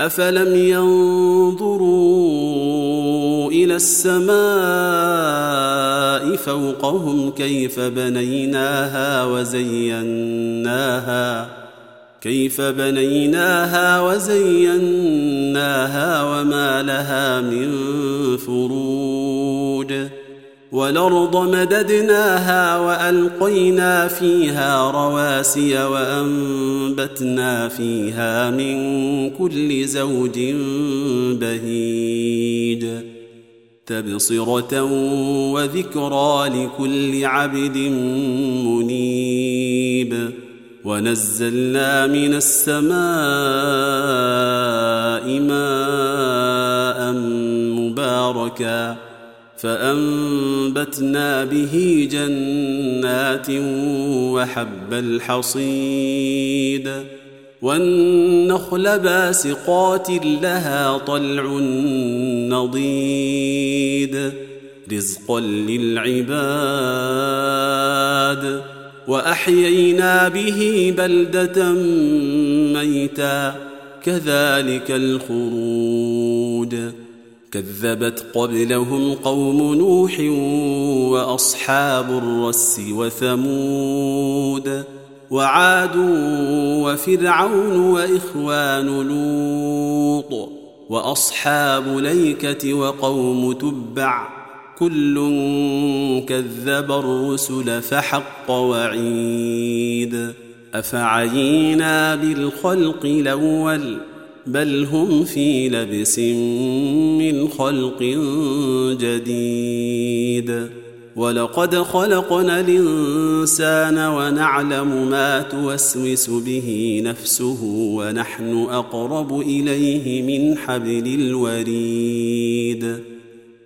افلم ينظروا إلى السماء فوقهم كيف بنيناها وزيناها كيف بنيناها وزيناها وما لها من فروج والأرض مددناها وألقينا فيها رواسي وأنبتنا فيها من كل زوج بهيج تبصرة وذكرى لكل عبد منيب ونزلنا من السماء ماء مباركا فأنبتنا به جنات وحب الحصيد والنخل باسقات لها طلع نضيد رزقا للعباد وأحيينا به بلدة ميتا كذلك الخروج كذبت قبلهم قوم نوح وأصحاب الرس وثمود وعاد وفرعون وإخوان لوط وأصحاب ليكة وقوم تبع كل كذب الرسل فحق وعيد أفعينا بالخلق الأول بل هم في لبس من خلق جديد. ولقد خلقنا الإنسان ونعلم ما توسوس به نفسه ونحن أقرب إليه من حبل الوريد.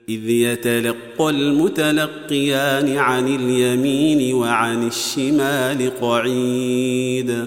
إذ يتلقى المتلقيان عن اليمين وعن الشمال قعيد.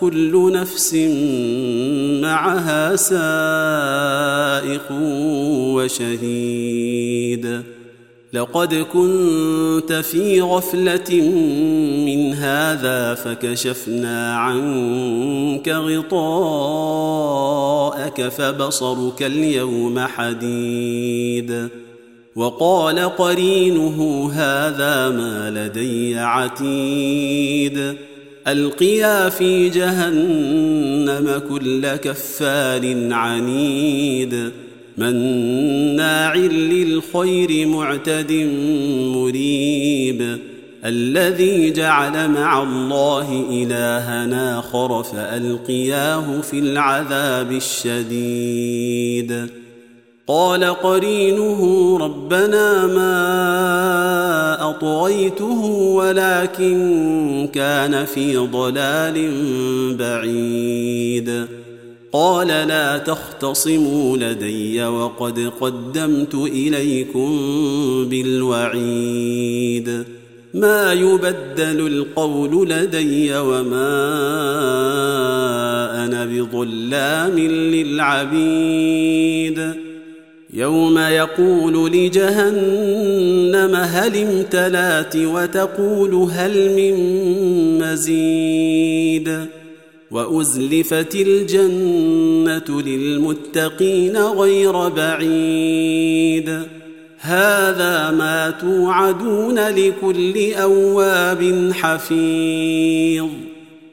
كل نفس معها سائق وشهيد. لقد كنت في غفلة من هذا فكشفنا عنك غطاءك فبصرك اليوم حديد. وقال قرينه هذا ما لدي عتيد. ألقيا في جهنم كل كفار عنيد. مناع للخير معتد مريب. الذي جعل مع الله الها آخر فألقياه في العذاب الشديد. قال قرينه ربنا ما أطغيته ولكن كان في ضلال بعيد. قال لا تختصموا لدي وقد قدمت إليكم بالوعيد. ما يبدل القول لدي وما أنا بظلام للعبيد. يوم يقول لجهنم هل امتلأت وتقول هل من مزيد وأزلفت الجنة للمتقين غير بعيد هذا ما توعدون لكل أواب حفيظ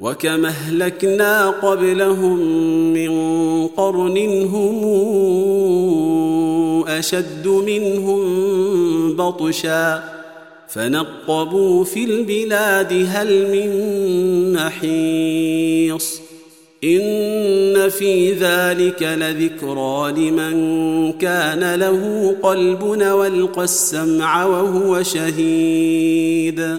وكم أهلكنا قبلهم من قرن هم أشد منهم بطشا فنقبوا في البلاد هل من محيص إن في ذلك لذكرى لمن كان له قلب والقى السمع وهو شهيد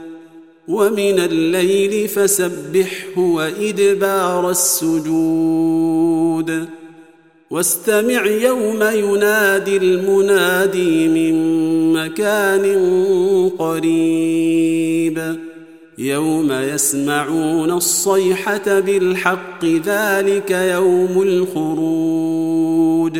ومن الليل فسبحه وإدبار السجود. واستمع يوم ينادي المنادي من مكان قريب. يوم يسمعون الصيحة بالحق ذلك يوم الخروج.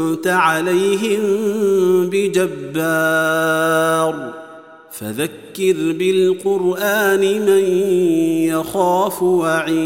عليهم بجبار فذكر بالقرآن من يخاف وعيد